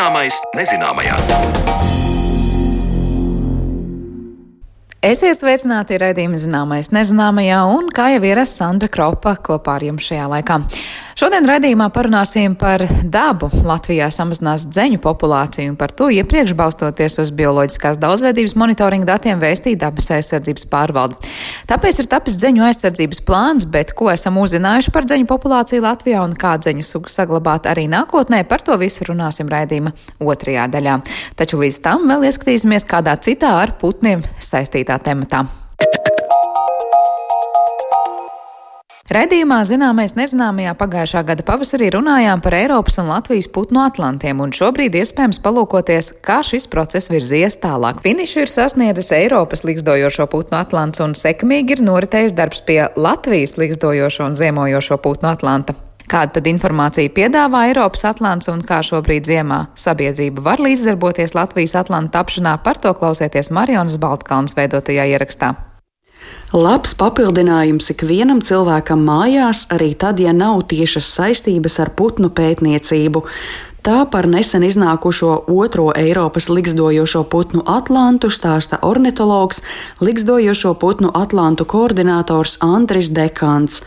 Zināmais nezināmajā. Esiet sveicināti raidījuma zināmais nezināmajā un, kā jau ierasts, Sandra Kropa kopā ar jums šajā laikā. Šodien raidījumā parunāsim par dabu. Latvijā samazinās dzeņu populāciju un par to iepriekš balstoties uz bioloģiskās daudzveidības monitoringa datiem vēstīja dabas aizsardzības pārvalde. Tāpēc ir tapis dzeņu aizsardzības plāns, bet ko esam uzzinājuši par dzeņu populāciju Latvijā un kā dzeņu sugu saglabāt arī nākotnē, par to visu runāsim raidījuma otrajā daļā. Taču līdz tam vēl ieskatīsimies kādā citā ar putniem saistītā tematā. Redījumā zināmais nezināmajā pagājušā gada pavasarī runājām par Eiropas un Latvijas putnu atlantiem, un šobrīd iespējams palūkoties, kā šis process virzies tālāk. Finišu ir sasniedzis Eiropas līgzdojošo putnu atlants, un sekmīgi ir noritējis darbs pie Latvijas līgzdojošo un ziemojošo putnu atlanta. Kāda tad informācija piedāvā Eiropas Atlants un kā šobrīd ziemā sabiedrība var līdzdarboties Latvijas Atlanta tapšanā, par to klausieties Marionas Baltkalnas veidotajā ierakstā. Labs papildinājums ikvienam cilvēkam mājās, arī tad, ja nav tiešas saistības ar putnu pētniecību. Tā par nesen iznākušo otro Eiropas likstojošo putnu atlantu stāsta ornitologs, likstojošo putnu atlantu koordinators Andris Dekants.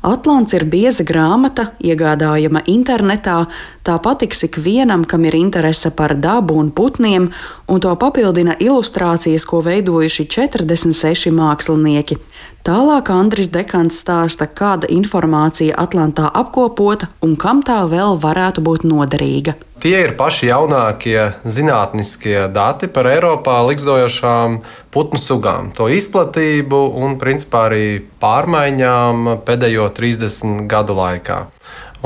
Atlants ir bieza grāmata, iegādājama internetā, tā patiks ikvienam, kam ir interese par dabu un putniem, un to papildina ilustrācijas, ko veidojuši 46 mākslinieki. Tālāk Andris Dekants stāsta, kāda informācija Atlantā apkopota un kam tā vēl varētu būt noderīga. Tie ir paši jaunākie zinātniskie dati par Eiropā likstojošām putnu sugām, to izplatību un principā arī pārmaiņām pēdējo 30 gadu laikā.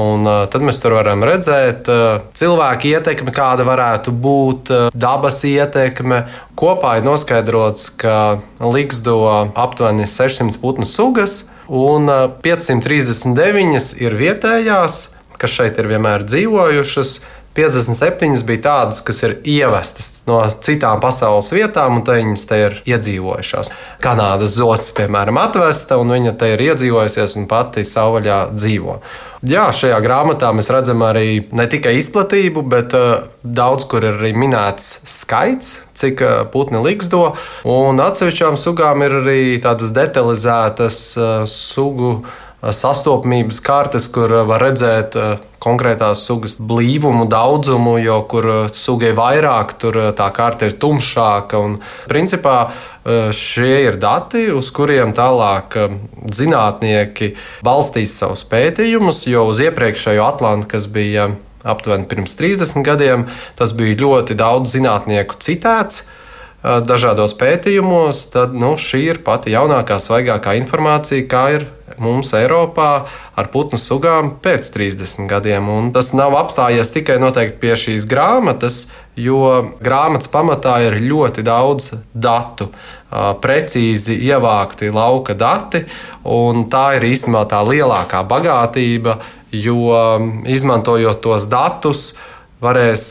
Un, uh, tad mēs tur varam redzēt uh, cilvēku ietekmi, kāda varētu būt uh, dabas ietekme. Kopā ir noskaidrots, ka liksto aptuveni 600 putnu sugas, un uh, 539 ir vietējās, kas šeit ir vienmēr dzīvojušas. 57 bija tādas, kas ir ievestas no citām pasaules vietām, un viņas te ir iedzīvojušās. Kanādas zosis, piemēram, atvesta, un viņa te ir iedzīvojusies un pati savvaļā dzīvo. Jā, šajā grāmatā mēs redzam arī ne tikai izplatību, bet uh, daudz kur ir arī minēts skaits, cik uh, putni liksto. Un atsevišķām sugām ir arī tādas detalizētas uh, sugu sastopamības kartes, kur var redzēt konkrētās sugas blīvumu, daudzumu, jo kur sugai vairāk, tur tā karte ir tumšāka. Un, principā, šie ir dati, uz kuriem tālāk zinātnieki balstīs savus pētījumus, jo uz iepriekšējo Atlantu, kas bija aptuveni pirms 30 gadiem, tas bija ļoti daudz zinātnieku citēts dažādos pētījumos, tad nu, šī ir pati jaunākā, svaigākā informācija, kā ir mums Eiropā ar putnu sugām pēc 30 gadiem. Un tas nav apstājies tikai pie šīs grāmatas, jo grāmatas pamatā ir ļoti daudz datu, precīzi ievākti lauka dati, un tā ir īstenībā tā lielākā bagātība, jo izmantojot tos datus, varēs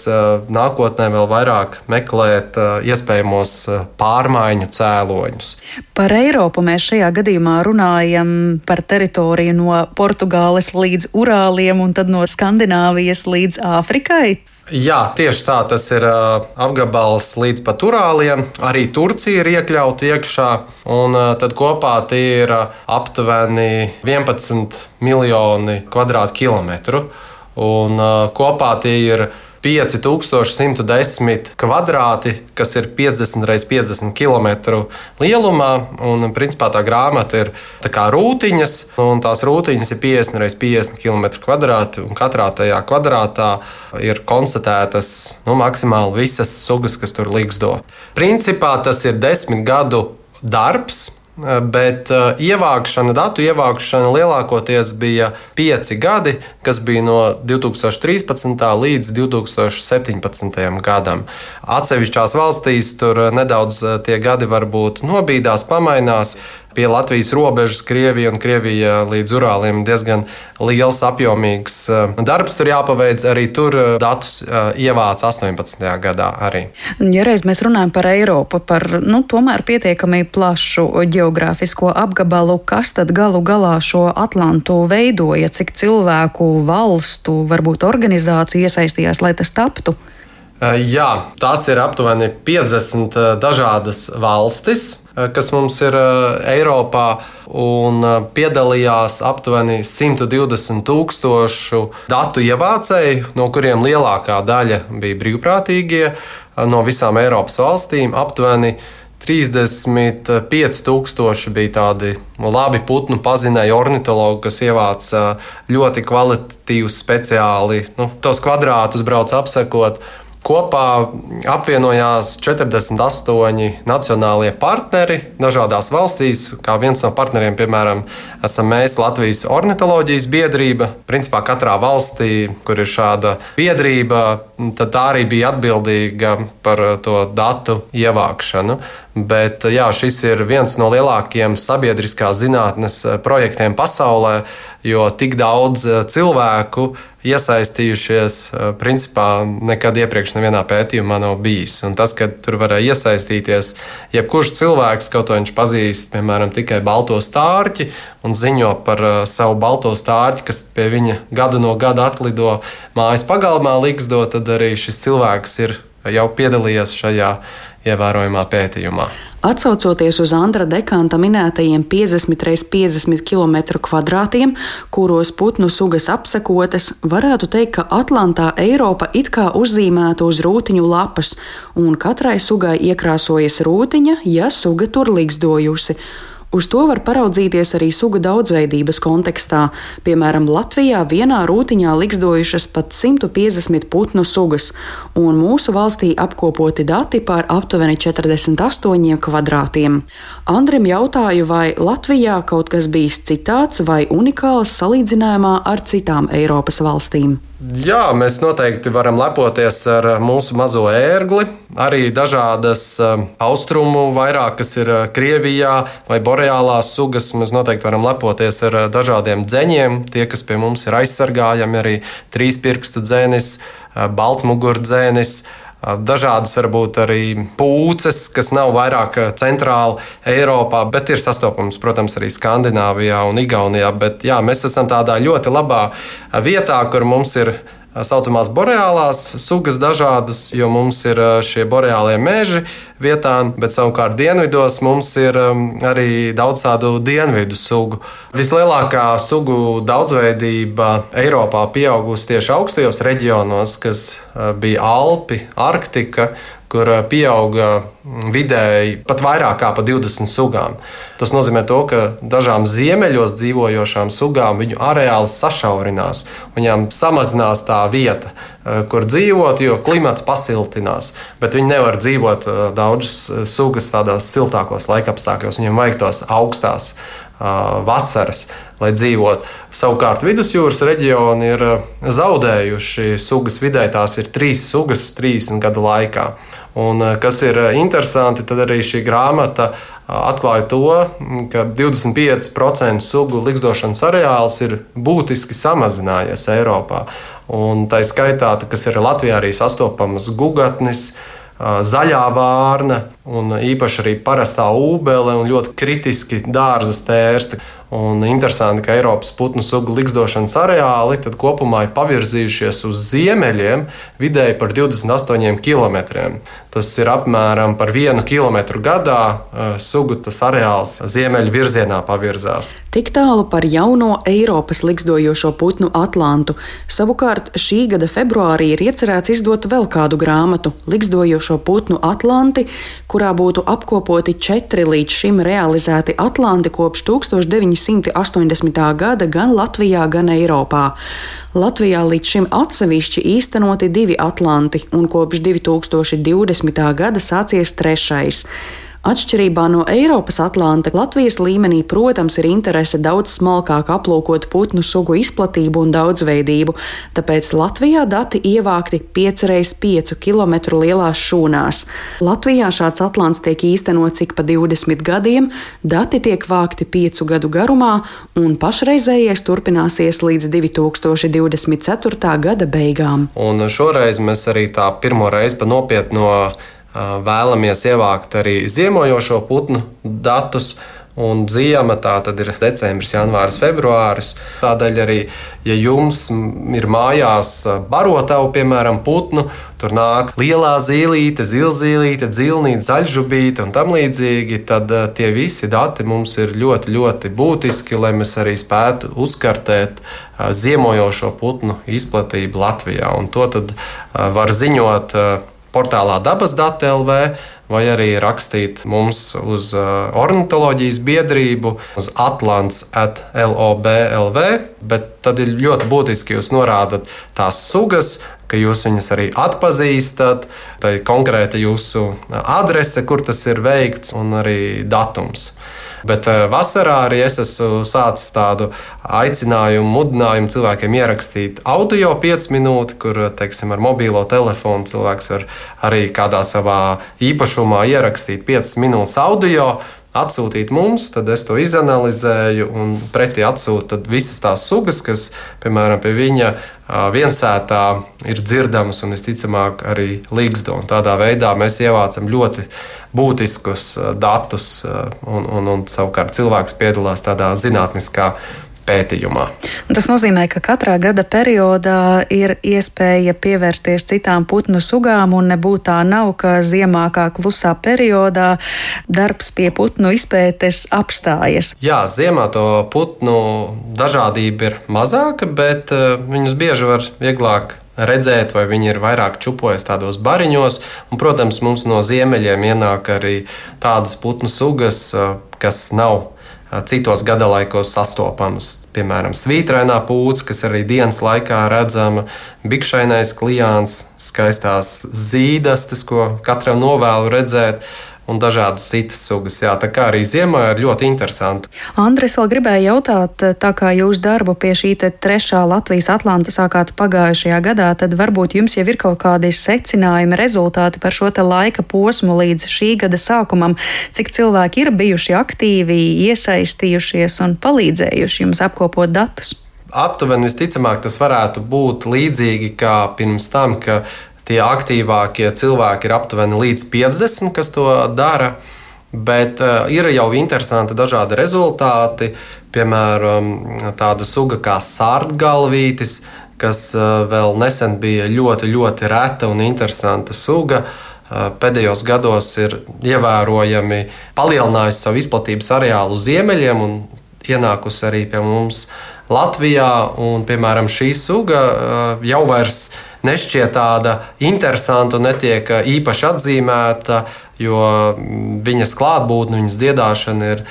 nākotnē vēl vairāk meklēt iespējamos pārmaiņu cēloņus. Par Eiropu mēs šajā gadījumā runājam par teritoriju no Portugāles līdz Urāliem un tad no Skandināvijas līdz Āfrikai. Jā, tieši tā. Tas ir apgabals līdz pat Urāliem. Arī Turcija ir iekļauta iekšā. Un, tad kopā tie ir aptuveni 11 miljoni kvadrātkilometru. Un, uh, kopā tie ir 5110 km, kas ir 50 x 50 km lielumā. Un, principā tā grāmata ir tā kā rūtiņas, un tās rūtiņas ir 50 x 50 km kvadrāti, katrā tajā kvadrātā ir konstatētas nu, maksimāli visas sugas, kas tur liksto. Principā tas ir desmit gadu darbs Bet uh, ievākšana, datu ievākšana lielākoties bija pieci gadi, kas bija no 2013. līdz 2017. gadam. Atsevišķās valstīs tur nedaudz tie gadi varbūt nobīdās, pamainās pie Latvijas robežas, Krievija un Krievija līdz Urāliem diezgan liels, apjomīgs eh, darbs. Tur jāpaveic arī tur eh, datus eh, ievāc 18. gadā. Arī. Ja reiz mēs runājam par Eiropu, par nu, tomēr pietiekami plašu geogrāfisko apgabalu, kas tad galu galā šo Atlantu veidoja, cik cilvēku, valstu, varbūt organizāciju iesaistījās, lai tas taptu? Jā, tās ir aptuveni 50 dažādas valstis, kas mums ir Eiropā, un piedalījās aptuveni 120 tūkstošu datu ievācēju, no kuriem lielākā daļa bija brīvprātīgie no visām Eiropas valstīm. Aptuveni 35,000 bija tādi labi putnu pazinēji ornitologi, kas ievāca ļoti kvalitatīvus speciāli, nu, tos kvadrātus brauc apsekot. Kopā apvienojās 48 nacionālie partneri dažādās valstīs. Kā viens no partneriem, piemēram, esam mēs Latvijas ornitoloģijas biedrība. Principā katrā valstī, kur ir šāda biedrība, tad tā arī bija atbildīga par to datu ievākšanu. Bet jā, šis ir viens no lielākajiem sabiedriskās zinātnes projektiem pasaulē, jo tik daudz cilvēku iesaistījušies. Principā nekad iepriekš nevienā pētījumā nav bijis. Un tas, ka tur varēja iesaistīties jebkurš cilvēks, kaut ko viņš pazīst, piemēram, tikai balto stārķi un ziņo par savu balto stārķi, kas pie viņa gadu no gada atlido mājas pagalmā, līgzdo, tad arī šis cilvēks ir jau piedalījies šajā ievērojamā pētījumā. Atcaucoties uz Andra Dekanta minētajiem 50 x 50 km2, kuros putnu sugas apsekotas, varētu teikt, ka Atlantā Eiropa it kā uzzīmēta uz rūtiņu lapas, un katrai sugai iekrāsojas rūtiņa, ja suga tur līgzdojusi. Uz to var paraudzīties arī suga daudzveidības kontekstā. Piemēram, Latvijā vienā rūtiņā likstojušas pat 150 putnu sugas, un mūsu valstī apkopoti dati par aptuveni 48 kvadrātiem. Andrim jautāju, vai Latvijā kaut kas bijis citāds vai unikāls salīdzinājumā ar citām Eiropas valstīm. Jā, mēs noteikti varam lepoties ar mūsu mazo ērgli. Arī dažādas um, austrumu, vairāk kas ir uh, Krievijā vai boreālās sugas. Mēs noteikti varam lepoties ar uh, dažādiem dzeņiem. Tie, kas pie mums ir aizsargājami, arī trīspirkstu dzēnis, baltmugurdzēnis. Dažādas varbūt arī pūces, kas nav vairāk centrāli Eiropā, bet ir sastopams, protams, arī Skandināvijā un Igaunijā. Bet jā, mēs esam tādā ļoti labā vietā, kur mums ir tā saucamās boreālās sugas dažādas, jo mums ir šie boreālie meži vietā, bet savukārt dienvidos mums ir arī daudz tādu dienvidu sugu. Vislielākā sugu daudzveidība Eiropā pieaugusi tieši augstajos reģionos, kas bija Alpi, Arktika kur pieauga vidēji pat vairāk kā pa 20 sugām. Tas nozīmē, to, ka dažām ziemeļos dzīvojošām sugām viņu areāls sašaurinās, viņām samazinās tā vieta, kur dzīvot, jo klimats pasiltinās. Bet viņi nevar dzīvot daudzas sugas tādos siltākos laikapstākļos, viņiem vajag tos augstās vasaras, lai dzīvotu. Savukārt vidusjūras reģioni ir zaudējuši sugas vidē, tās ir trīs sugas 30 gadu laikā. Un, eh, kas ir eh, interesanti, tad arī šī grāmata eh, atklāja to, ka 25% sugu likstošanas areāls ir būtiski samazinājies Eiropā. Un tā skaitā, kas ir Latvijā arī sastopamas gugatnis, zaļā vārna un īpaši arī parastā ūbele un ļoti kritiski dārza stērsti. Un interesanti, ka Eiropas putnu sugu likstošanas areāli kopumā ir pavirzījušies uz ziemeļiem vidēji par 28 km. Tas ir apmēram par vienu kilometru gadā eh, sugu tas areāls ziemeļu virzienā pavirzās. Tik tālu par jauno Eiropas likstojošo putnu Atlantu. Savukārt šī gada februārī ir iecerēts izdot vēl kādu grāmatu - Likstojošo putnu Atlanti, kurā būtu apkopoti četri līdz šim realizēti Atlanti kopš 1900. 1980. gada gan Latvijā, gan Eiropā. Latvijā līdz šim atsevišķi īstenoti divi atlanti, un kopš 2020. gada sācies trešais. Atšķirībā no Eiropas Atlanta, Latvijas līmenī, protams, ir interese daudz smalkāk aplūkot putnu sugu izplatību un daudzveidību, tāpēc Latvijā dati ievākti 5x5 km lielās šūnās. Latvijā šāds atlants tiek īstenots ik pa 20 gadiem, dati tiek vākti 5 gadu garumā, un pašreizējais turpināsies līdz 2024. gada beigām. Un šoreiz mēs arī tā pirmo reizi pa nopietnu vēlamies ievākt arī ziemojošo putnu datus. Un ziema tā tad ir decembris, janvāris, februāris. Tādēļ arī, ja jums ir mājās barotavu, piemēram, putnu, tur nāk lielā zīlīte, zilzīlīte, dzilnīte, zaļžubīte un tam līdzīgi, tad tie visi dati mums ir ļoti, ļoti būtiski, lai mēs arī spētu uzkartēt ziemojošo putnu izplatību Latvijā. Un to tad var ziņot portālā dabas dati LV vai arī rakstīt mums uz uh, ornitholoģijas biedrību, uz Atlants at LOBLV. Bet tad ir ļoti būtiski jūs norādat tās sugas, ka jūs viņus arī atpazīstat, tā ir konkrēta jūsu adrese, kur tas ir veikts, un arī datums. Bet eh, vasarā arī es esmu sācis tādu aicinājumu, mudinājumu cilvēkiem ierakstīt audio 5 minūti, kur teiksim, ar mobilo telefonu cilvēks var arī kādā savā īpašumā ierakstīt 5 minūtes audio atsūtīt mums, tad es to izanalizēju un pretī atsūtu visas tās sugas, kas, piemēram, pie viņa viensētā ir dzirdamas un visticamāk arī līgzdo. Tādā veidā mēs ievācam ļoti būtiskus datus, un, un, un savukārt cilvēks piedalās tādā zinātniskā pētījumā. Un tas nozīmē, ka katrā gada periodā ir iespēja pievērsties citām putnu sugām, un nebūtu tā nav, ka ziemā kā klusā periodā darbs pie putnu izpētes apstājas. Jā, ziemā to putnu dažādība ir mazāka, bet uh, viņus bieži var vieglāk redzēt, vai viņi ir vairāk čupojas tādos bariņos. Un, protams, mums no ziemeļiem ienāk arī tādas putnu sugas, eh, kas nav citos gadalaikos sastopamas. Piemēram, svītrainā pūce, kas arī dienas laikā redzama, bikšainais klijāns, skaistās zīdastes, ko katram novēlu redzēt un dažādas citas sugas. Jā, tā kā arī ziemā ir ļoti interesanti. Andres, vēl gribēju jautāt, tā kā jūs darbu pie šī trešā Latvijas Atlanta sākāt pagājušajā gadā, tad varbūt jums jau ir kaut kādi secinājumi, rezultāti par šo laika posmu līdz šī gada sākumam, cik cilvēki ir bijuši aktīvi, iesaistījušies un palīdzējuši jums apkopot datus? Aptuveni visticamāk tas varētu būt līdzīgi kā pirms tam, ka tie aktīvākie cilvēki ir aptuveni līdz 50, kas to dara. Bet uh, ir jau interesanti dažādi rezultāti. Piemēram, tāda suga kā sārdgalvītis, kas uh, vēl nesen bija ļoti, ļoti reta un interesanta suga. Uh, pēdējos gados ir ievērojami palielinājusi savu izplatības areālu ziemeļiem un ienākusi arī pie mums Latvijā. Un, piemēram, šī suga uh, jau vairs nav nešķiet tāda interesanta un netiek uh, īpaši atzīmēta, jo mm, viņas klātbūtne, viņas dziedāšana ir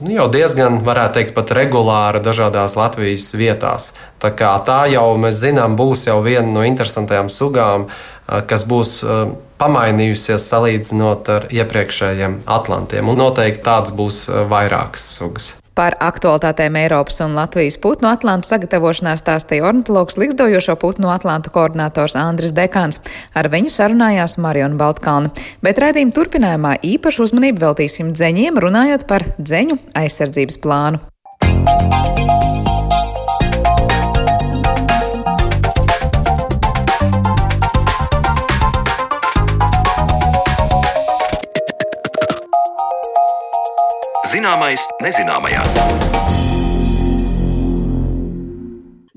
nu, jau diezgan, varētu teikt, pat regulāra dažādās Latvijas vietās. Tā, tā jau mēs zinām, būs jau viena no interesantajām sugām, uh, kas būs uh, pamainījusies salīdzinot ar iepriekšējiem atlantiem. Un noteikti tāds būs vairākas sugas. Par aktualitātēm Eiropas un Latvijas putnu atlantu sagatavošanā stāstīja ornitologs likstojošo putnu atlantu koordinators Andris Dekāns. Ar viņu sarunājās Mariona Baltkalna. Bet raidījuma turpinājumā īpašu uzmanību veltīsim dzeņiem, runājot par dzeņu aizsardzības plānu. Zināmais nezināmajā.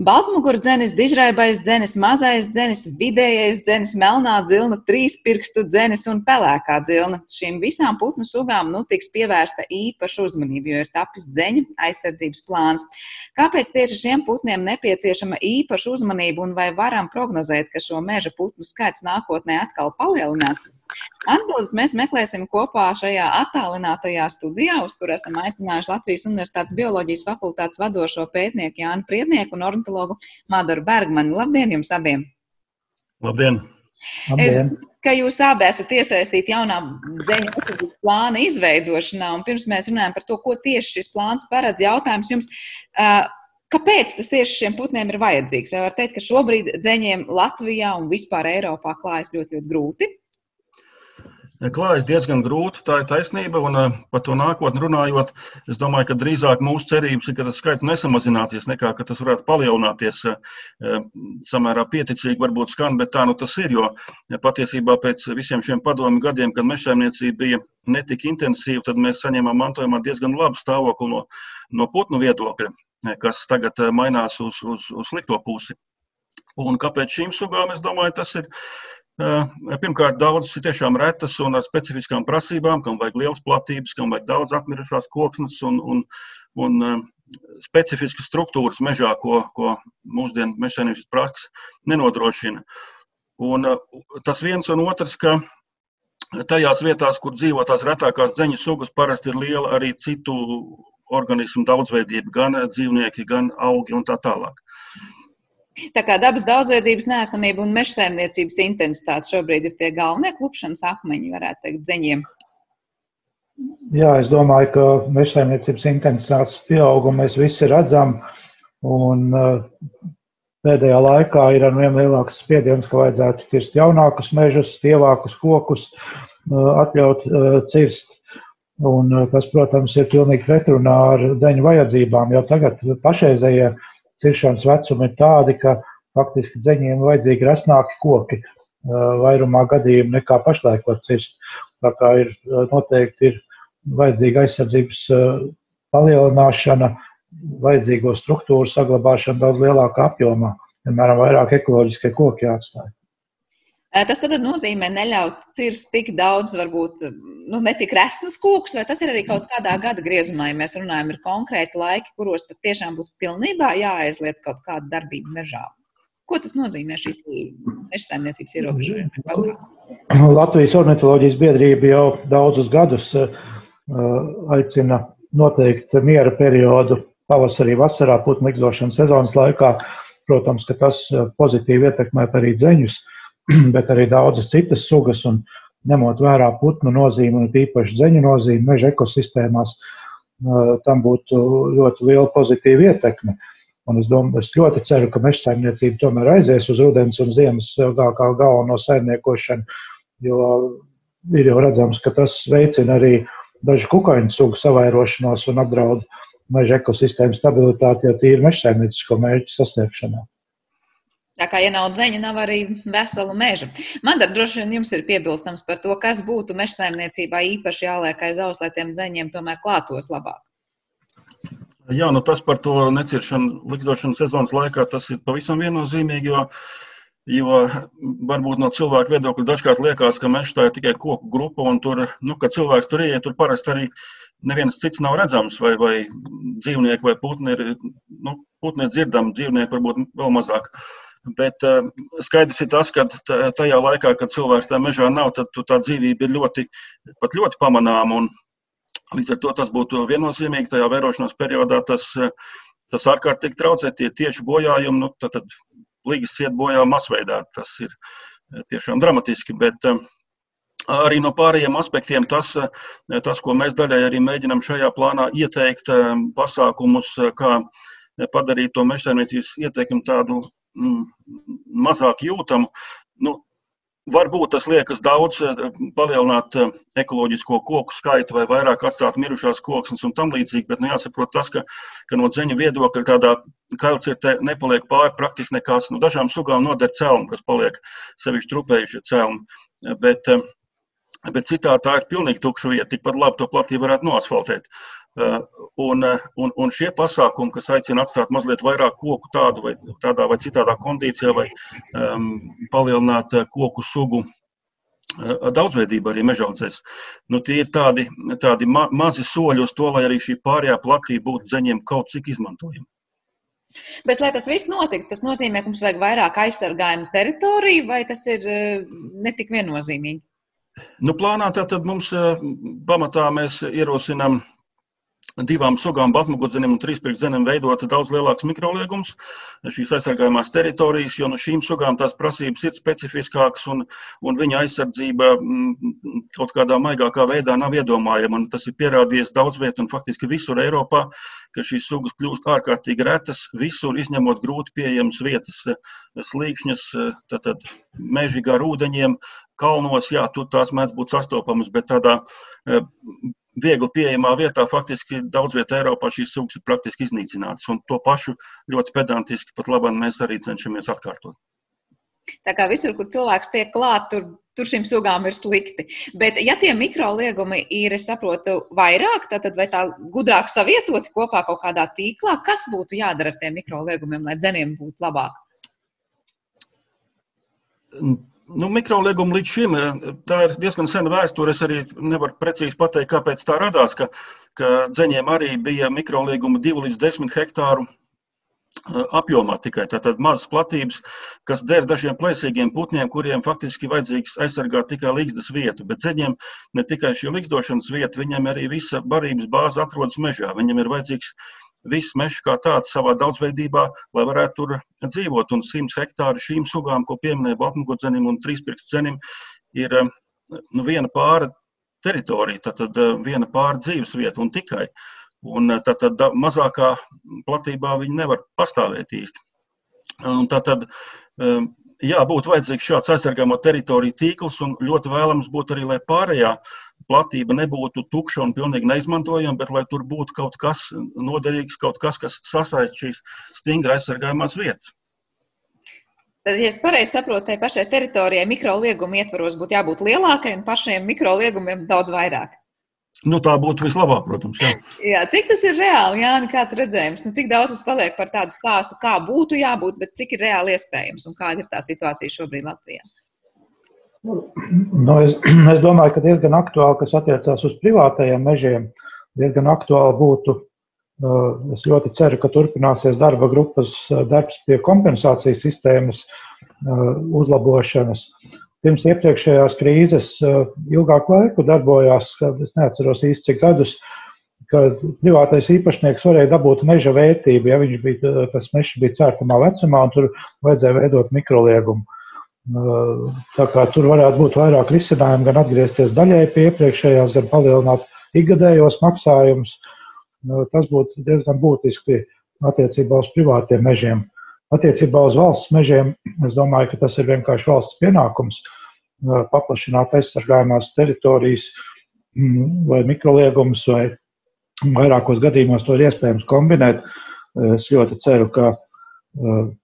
Baltmugura dzenis, dižraibais dzenis, mazais dzenis, vidējais dzenis, melnā dzilna, trīspirkstu dzenis un pelēkā dzilna. Šīm visām putnu sugām nu tiks pievērsta īpaša uzmanība, jo ir tapis dzeņu aizsardzības plāns. Kāpēc tieši šiem putniem nepieciešama īpaša uzmanība un vai varam prognozēt, ka šo meža putnu skaits nākotnē atkal palielināsies? Atbildes mēs meklēsim kopā šajā attālinātajā studijā, uz kur esam aicinājuši Latvijas Universitātes bioloģijas fakultātes vadošo pētnieku Jānu Priednieku un ornitologu Madaru Bergmanu. Labdien jums abiem! Labdien! Labdien. Es, ka jūs abi esat iesaistīti jaunā deņu plāna izveidošanā, un pirms mēs runājam par to, ko tieši šis plāns paredz, jautājums jums. Uh, Kāpēc tas tieši šiem putniem ir vajadzīgs? Vai var teikt, ka šobrīd dzeņiem Latvijā un vispār Eiropā klājas ļoti, ļoti grūti? Klājas diezgan grūti, tā ir taisnība. Un eh, par to nākotni runājot, es domāju, ka drīzāk mūsu cerības ir, ka tas skaits nesamazināsies, nekā ka tas varētu palielināties. Eh, samērā pieticīgi varbūt skan, bet tā nu tas ir. Jo patiesībā pēc visiem šiem padomu gadiem, kad mežsaimniecība bija netik intensīva, tad mēs saņēmām mantojumā diezgan labu stāvokli no, no putnu viedokļa, kas tagad eh, mainās uz, uz, uz slikto pusi. Un kāpēc šīm sugām, es domāju, tas ir Pirmkārt, daudzas ir tiešām retas un ar specifiskām prasībām, kam vajag liels platības, kam vajag daudz apmirušās koksnes un, un, un specifiskas struktūras mežā, ko, ko mūsdienu mežsaimniecības praksa nenodrošina. Un tas viens un otrs, ka tajās vietās, kur dzīvo tās retākās dzeņu sugas, parasti ir liela arī citu organismu daudzveidība, gan dzīvnieki, gan augi un tā tālāk. Tā kā dabas daudzveidības nesamība un meža saimniecības intensitāte šobrīd ir tie galvenie klupšanas akmeņi, varētu teikt, dzeņiem. Jā, es domāju, ka meža saimniecības intensitātes pieaugumu mēs visi redzam. Un uh, pēdējā laikā ir ar vien lielāks spiediens, ka vajadzētu cirst jaunākus mežus, stievākus kokus, uh, atļaut uh, cirst. Un tas, protams, ir pilnīgi pretrunā ar dzeņu vajadzībām, jo tagad pašreizējie ja ciršanas vecumi ir tādi, ka faktiski dzeņiem vajadzīgi rasnāki koki vairumā gadījumu nekā pašlaik var cirst. Tā kā ir noteikti ir vajadzīga aizsardzības palielināšana, vajadzīgo struktūru saglabāšana daudz lielākā apjomā, piemēram, vairāk ekoloģiskie koki jāatstāj. Tas tad nozīmē neļaut cirst tik daudz, varbūt nu, ne tik resnus kokus, vai tas ir arī kaut kādā gada griezumā, ja mēs runājam, ir konkrēti laiki, kuros pat tiešām būtu pilnībā jāaizliedz kaut kāda darbība mežā. Ko tas nozīmē šīs meža saimniecības ierobežojumi? Latvijas ornitoloģijas biedrība jau daudzus gadus aicina noteikt miera periodu pavasarī, vasarā, putnu likdošanas sezonas laikā. Protams, ka tas pozitīvi ietekmē arī dzeņus. Uh, bet arī daudzas citas sugas. Un, ņemot vērā putnu nozīmi un īpaši dzeņu nozīmi meža ekosistēmās, tam būtu ļoti liela pozitīva ietekme. Un es, domāju, es ļoti ceru, ka meža saimniecība tomēr aizies uz rudens un ziemas kā galveno saimniekošanu, jo ir jau redzams, ka tas veicina arī dažu kukaiņu sugu savairošanos un apdraud meža ekosistēmu stabilitāti jau tīri meža saimniecisko mērķu sasniegšanā. Tā kā, ja nav dzeņa, nav arī vesela meža. Man tad droši vien jums ir piebilstams par to, kas būtu meža saimniecībā īpaši jāliek aiz aus, lai tiem dzeņiem tomēr klātos labāk. Jā, nu tas par to neciršanu likstošanas sezonas laikā tas ir pavisam viennozīmīgi, jo, jo varbūt no cilvēka viedokļa dažkārt liekas, ka meža tā ir tikai koku grupa un tur, nu, kad cilvēks tur ieiet, tur parasti arī neviens cits nav redzams, vai, vai dzīvnieki vai putni ir, nu, putni ir dzirdami, dzīvnieki varbūt vēl mazāk. Uh, Bet uh, skaidrs ir tas, ka tajā laikā, kad cilvēks tajā mežā nav, tad tā dzīvība ir ļoti, ļoti pamanāma. Līdz ar to tas būtu viennozīmīgi tajā vērošanās periodā. Tas, tas ārkārtīgi traucē tie tieši bojājumi. Nu, tad, tad līgas iet bojā masveidā. Tas ir tiešām dramatiski. Bet, Arī no pārējiem aspektiem tas, tas, ko mēs daļai arī mēģinām šajā plānā ieteikt, pasākumus, kā padarīt to mežsaimniecības ieteikumu tādu mazāk jūtamu. Nu, Varbūt tas liekas daudz, eh, palielināt eh, ekoloģisko koku skaitu vai vairāk atstāt mirušās koksnes un tam līdzīgi, bet nu, jāsaprot tas, ka, ka no dzeņa viedokļa tādā kailcirtē nepaliek pāri praktiski nekās. Nu, dažām sugām noder celmu, kas paliek sevišķi trupējušie celmi, bet, eh, bet citā tā ir pilnīgi tukša vieta. Tikpat labi to platību varētu noasfaltēt. Uh, un, uh, un, un šie pasākumi, kas aicina atstāt mazliet vairāk koku tādu vai tādā vai citādā kondīcijā, vai um, palielināt uh, koku sugu daudzveidība arī mežaudzēs. Nu, tie ir tādi, tādi ma mazi soļi uz to, lai arī šī pārējā platība būtu dzeņiem kaut cik izmantojama. Bet, lai tas viss notiktu, tas nozīmē, ka mums vajag vairāk aizsargājumu teritoriju, vai tas ir netik viennozīmīgi? Nu, plānā tad mums pamatā mēs ierosinām divām sugām, batmugurzenim un trīspirkzenim, veidot daudz lielāks mikroliegums šīs aizsargājumās teritorijas, jo no šīm sugām tās prasības ir specifiskākas un, un viņa aizsardzība mm, kaut kādā maigākā veidā nav iedomājama. Un tas ir pierādījies daudz viet un faktiski visur Eiropā, ka šīs sugas kļūst ārkārtīgi retas, visur izņemot grūti pieejamas vietas, slīkšņas, tad, tad meži gar ūdeņiem, kalnos, jā, tur tās mēdz būt sastopamas, bet tādā viegli pieejamā vietā faktiski daudz vietā Eiropā šīs sugas ir praktiski iznīcinātas. Un to pašu ļoti pedantiski pat labāk mēs arī cenšamies atkārtot. Tā kā visur, kur cilvēks tiek klāt, tur, tur šīm sugām ir slikti. Bet, ja tie mikroliegumi ir, es saprotu, vairāk, tad vai tā gudrāk savietoti kopā kaut kādā tīklā, kas būtu jādara ar tiem mikroliegumiem, lai dzeniem būtu labāk? Nu, Mikrolieguma līdz šim tā ir diezgan sena vēsture. Es arī nevaru precīzi pateikt, kāpēc tā radās. Ka, ka dzeņiem arī bija mikrolieguma 2 līdz 10 hektāru apjomā tikai tātad mazas platības, kas der dažiem plēsīgiem putniem, kuriem faktiski vajadzīgs aizsargāt tikai līgzdas vietu. Bet ceļiem ne tikai šī līgzdošanas vieta, viņam arī visa barības bāze atrodas mežā. Viņam ir vajadzīgs viss mežs kā tāds savā daudzveidībā, lai varētu tur dzīvot. Un 100 hektāri šīm sugām, ko pieminēja Baltmugodzenim un trīspirkstcenim, ir nu, viena pāra teritorija, tad viena pāra dzīves vieta un tikai. Un tad, tad mazākā platībā viņi nevar pastāvēt īsti. Un tad, tad jā, būtu vajadzīgs šāds aizsargāmo teritoriju tīkls, un ļoti vēlams būtu arī, lai pārējā platība nebūtu tukša un pilnīgi neizmantojama, bet lai tur būtu kaut kas noderīgs, kaut kas, kas sasaist šīs stingri aizsargājumās vietas. Tad, ja es pareizi saprotu, tai pašai teritorijai mikrolieguma ietvaros būtu jābūt lielākai un pašiem mikroliegumiem daudz vairāk. Nu, tā būtu vislabāk, protams. Jā. jā, cik tas ir reāli, Jānis, kāds redzējums? Nu, cik daudz tas paliek par tādu stāstu, kā būtu jābūt, bet cik ir reāli iespējams un kāda ir tā situācija šobrīd Latvijā? Nu, es, es domāju, ka diezgan aktuāli, kas attiecās uz privātajiem mežiem, diezgan aktuāli būtu. Uh, es ļoti ceru, ka turpināsies darba grupas uh, darbs pie kompensācijas sistēmas uh, uzlabošanas. Pirms iepriekšējās krīzes ilgāku laiku darbojās, kad es neatceros īsti cik gadus, kad privātais īpašnieks varēja dabūt meža vērtību, ja viņš bija, tas mežs bija cērtamā vecumā, un tur vajadzēja veidot mikroliegumu. Tā kā tur varētu būt vairāk risinājumu, gan atgriezties daļai pie iepriekšējās, gan palielināt ikgadējos maksājumus. Tas būtu diezgan būtiski attiecībā uz privātiem mežiem. Attiecībā uz valsts mežiem es domāju, ka tas ir vienkārši valsts pienākums paplašināt aizsargājumās teritorijas vai mikroliegumus, vai vairākos gadījumos to ir iespējams kombinēt. Es ļoti ceru, ka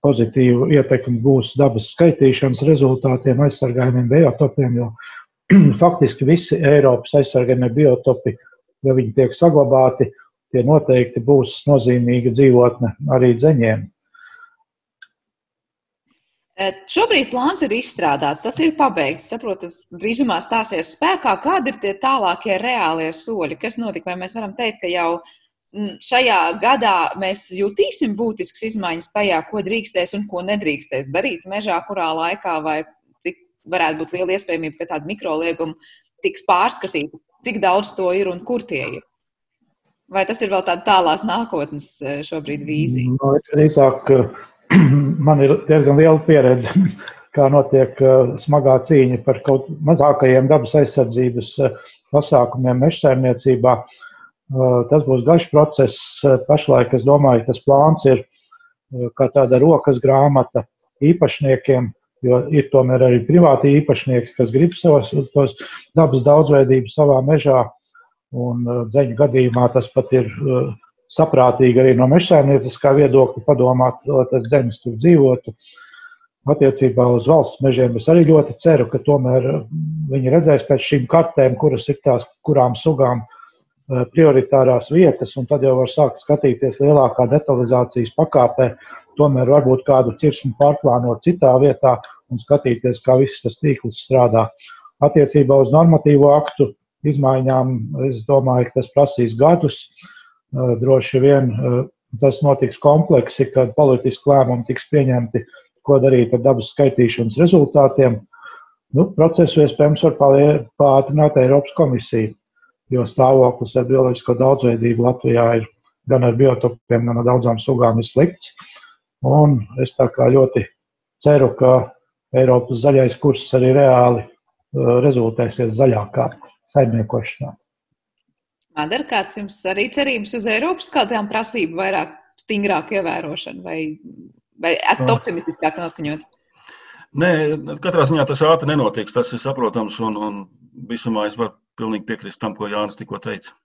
pozitīvu ietekmi būs dabas skaitīšanas rezultātiem, aizsargājumiem, biotopiem, jo faktiski visi Eiropas aizsargājumie biotopi, ja viņi tiek saglabāti, tie noteikti būs nozīmīga dzīvotne arī dzeņiem. Šobrīd plāns ir izstrādāts, tas ir pabeigts. Saprotu, tas drīzumā stāsies spēkā. Kādi ir tie tālākie reālie soļi? Kas notika? Vai mēs varam teikt, ka jau Mm, šajā gadā mēs jutīsim būtiskas izmaiņas tajā, ko drīkstēs un ko nedrīkstēs darīt mežā, kurā laikā, vai cik varētu būt liela iespējamība, ka tāda mikrolieguma tiks pārskatīta, cik daudz to ir un kur tie ir. Vai tas ir vēl tāda tālās nākotnes e, šobrīd vīzija? No, nu, drīzāk, man ir diezgan liela pieredze, kā notiek e, smagā cīņa par kaut mazākajiem dabas aizsardzības e, pasākumiem mežsaimniecībā. Uh, Tas būs garš process. Pašlaik es domāju, tas plāns ir kā tāda rokas grāmata īpašniekiem, jo ir tomēr arī privāti īpašnieki, kas grib savas dabas daudzveidību savā mežā. Un dzeņu gadījumā tas pat ir saprātīgi arī no mežsaimnieciskā viedokļa padomāt, lai tas dzeņas tur dzīvotu. Attiecībā uz valsts mežiem es arī ļoti ceru, ka tomēr viņi redzēs pēc šīm kartēm, kuras ir tās, kurām sugām Eh, prioritārās vietas, un tad jau var sākt skatīties lielākā detalizācijas pakāpē. Tomēr varbūt kādu cirsmu pārplānot citā vietā un skatīties, kā viss tas tīkls strādā. Attiecībā uz normatīvo aktu izmaiņām, es domāju, ka tas prasīs gadus. Eh, droši vien eh, tas notiks kompleksi, kad politiski lēmumi tiks pieņemti, ko darīt ar dabas skaitīšanas rezultātiem. Nu, procesu iespējams var pātrināt Eiropas komisija jo stāvoklis ar bioloģisko daudzveidību Latvijā ir gan ar biotopiem, gan ar daudzām sugām ir slikts. Un es tā kā ļoti ceru, ka Eiropas zaļais kurs arī reāli uh, rezultēsies zaļākā saimniekošanā. Madara, kāds jums arī cerības uz Eiropas kādām prasību vairāk stingrāku ievērošanu, vai, vai esat uh. optimistiskāk noskaņots? Nē, katrā ziņā tas ātri nenotiks. Tas ir saprotams, un, un visumā es varu pilnīgi piekrist tam, ko Jānis tikko teica.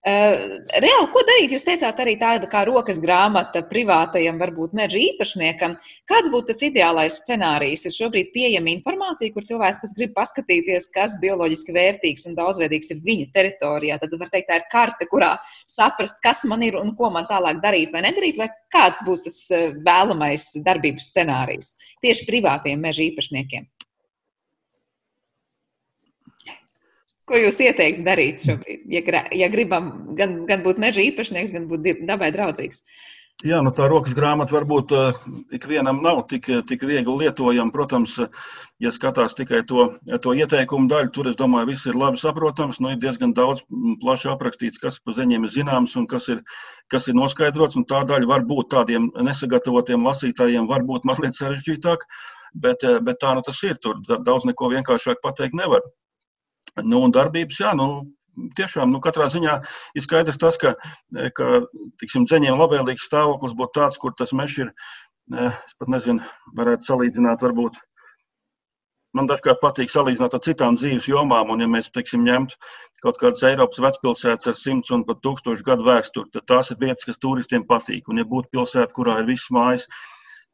Uh, reāli, ko darīt? Jūs teicāt, arī tāda kā rokas grāmata privātajam, varbūt meža īpašniekam. Kāds būtu tas ideālais scenārijs? Ir šobrīd pieejama informācija, kur cilvēks, kas grib paskatīties, kas bioloģiski vērtīgs un daudzveidīgs ir viņa teritorijā, tad var teikt, tā ir karte, kurā saprast, kas man ir un ko man tālāk darīt vai nedarīt, vai kāds būtu tas vēlamais darbības scenārijs tieši privātiem meža īpašniekiem. Ko jūs ieteiktu darīt šobrīd, ja, ja gribam gan, gan būt meža īpašnieks, gan būt dabai draudzīgs? Jā, nu tā rokas grāmata varbūt uh, ikvienam nav tik, tik viegli lietojama. Protams, ja skatās tikai to, to ieteikumu daļu, tur es domāju, viss ir labi saprotams. Nu, ir diezgan daudz plaši aprakstīts, kas pa ziņiem ir zināms un kas ir, kas ir noskaidrots. Un tā daļa var būt tādiem nesagatavotiem lasītājiem, varbūt mazliet sarežģītāk, bet, bet tā nu tas ir. Tur daudz neko vienkāršāk pateikt nevar. Nu, un darbības, jā, nu, tiešām, nu, katrā ziņā ir skaidrs tas, ka, ka tiksim, dzeņiem labvēlīgs stāvoklis būtu tāds, kur tas mežs ir, es pat nezinu, varētu salīdzināt, varbūt. Man dažkārt patīk salīdzināt ar citām dzīves jomām, un, ja mēs, teiksim, ņemtu kaut kādas Eiropas vecpilsētas ar simts un pat tūkstošu gadu vēsturi, tad tās ir vietas, kas turistiem patīk. Un, ja būtu pilsēta, kurā ir viss mājas,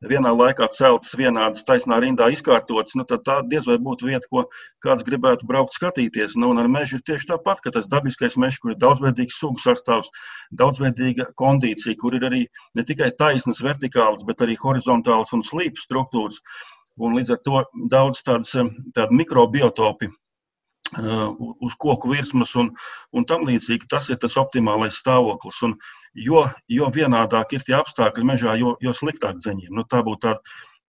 vienā laikā celtas vienādas taisnā rindā izkārtotas, nu, tad tā diez vai būtu vieta, ko kāds gribētu braukt skatīties. Nu, un ar mežu ir tieši tāpat, ka tas dabiskais mežs, kur ir daudzveidīgs sugu sastāvs, daudzveidīga kondīcija, kur ir arī ne tikai taisnas vertikālas, bet arī horizontālas un slīpas struktūras. Un līdz ar to daudz tādas tādi mikrobiotopi Uh, uz koku virsmas un, un tam līdzīgi. Tas ir tas optimālais stāvoklis. Un jo, jo vienādāk ir tie apstākļi mežā, jo, jo sliktāk dzeņiem. Nu, tā būtu tāda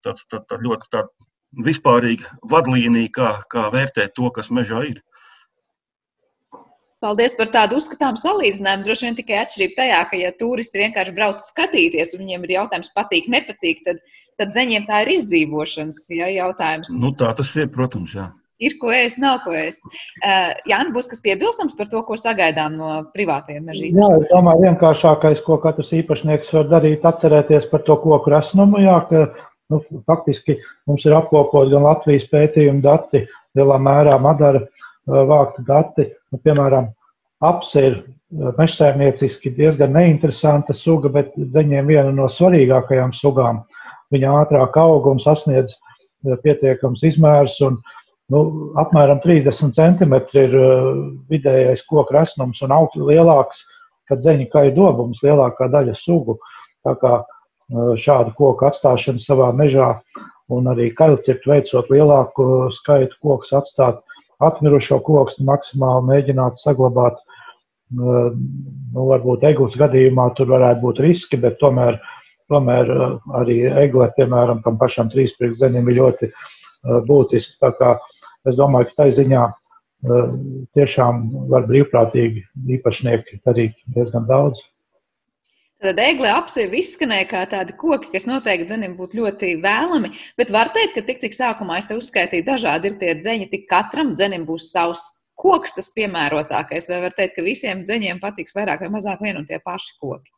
tā, tā, tā ļoti tā vispārīga vadlīnija, kā, kā vērtēt to, kas mežā ir. Paldies par tādu uzskatāmu salīdzinājumu. Droši vien tikai atšķirība tajā, ka, ja turisti vienkārši brauc skatīties, un viņiem ir jautājums, patīk, nepatīk, tad, tad dzeņiem tā ir izdzīvošanas ja, jautājums. Nu, tā tas ir, protams, jā ir ko ēst, nav ko ēst. Uh, Jānis, būs kas piebilstams par to, ko sagaidām no privātajiem mežiem? Jā, es domāju, vienkāršākais, ko katrs īpašnieks var darīt, atcerēties par to koku resnumu. Jā, ka, nu, faktiski mums ir apkopot gan Latvijas pētījuma dati, lielā mērā Madara uh, vāktu dati. Nu, piemēram, apse ir mežsēmnieciski diezgan neinteresanta suga, bet viņiem viena no svarīgākajām sugām. Viņa ātrāk aug un sasniedz pietiekams izmērs. Un, uh, Nu, apmēram 30 centimetri ir uh, vidējais koku resnums un augsts lielāks, kad zeņa ir dobums lielākā daļa sugu. Tā kā uh, šādu koku atstāšana savā mežā un arī kailcirtu veicot lielāku skaitu kokus atstāt atmirušo koku, maksimāli mēģināt saglabāt. Uh, nu, varbūt eglis gadījumā tur varētu būt riski, bet tomēr, tomēr arī egle, piemēram, tam pašam trīspriekšzenim ir ļoti būtiski. Tā kā Es domāju, ka tai ziņā eh, tiešām var brīvprātīgi īpašnieki darīt diezgan daudz. Tad egle apsevi izskanēja kā tādi koki, kas noteikti dzenim būtu ļoti vēlami, bet var teikt, ka tik cik sākumā es te uzskaitīju dažādi ir tie dzeņi, tik katram dzenim būs savs koks tas piemērotākais, vai var teikt, ka visiem dzeņiem patiks vairāk vai mazāk vien un tie paši koki?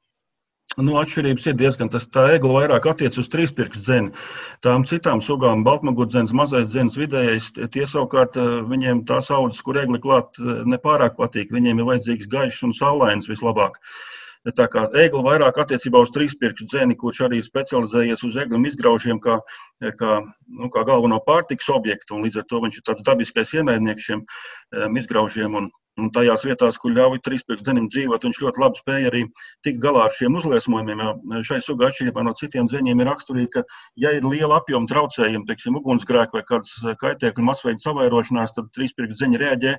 Nu, atšķirības ir diezgan. Tas tā egla vairāk attiecas uz trīspirkstu dzeni. Tām citām sugām, baltmugurdzens, mazais dzens, vidējais, tie savukārt eh, viņiem tās audzes, kur egli klāt, eh, nepārāk patīk. Viņiem ir vajadzīgs gaišs un saulains vislabāk. Tā kā egli vairāk attiecībā uz trīspirkstu dzeni, kurš arī specializējies uz eglim izgraužiem kā, kā, nu, kā galveno pārtiks objektu, līdz ar to viņš ir tāds dabiskais ienaidnieks šiem um, izgraužiem un Un tajās vietās, kur ļauj trīspēkšņiem dzīvot, viņš ļoti labi spēja arī tikt galā ar šiem uzliesmojumiem. Šai sugai atšķirībā no citiem dzeņiem ir raksturīgi, ka, ja ir liela apjoma traucējumi, teiksim, ugunsgrēki vai kādas kaitēkļu masveida savairošanās, tad trīspēkšņi reaģē.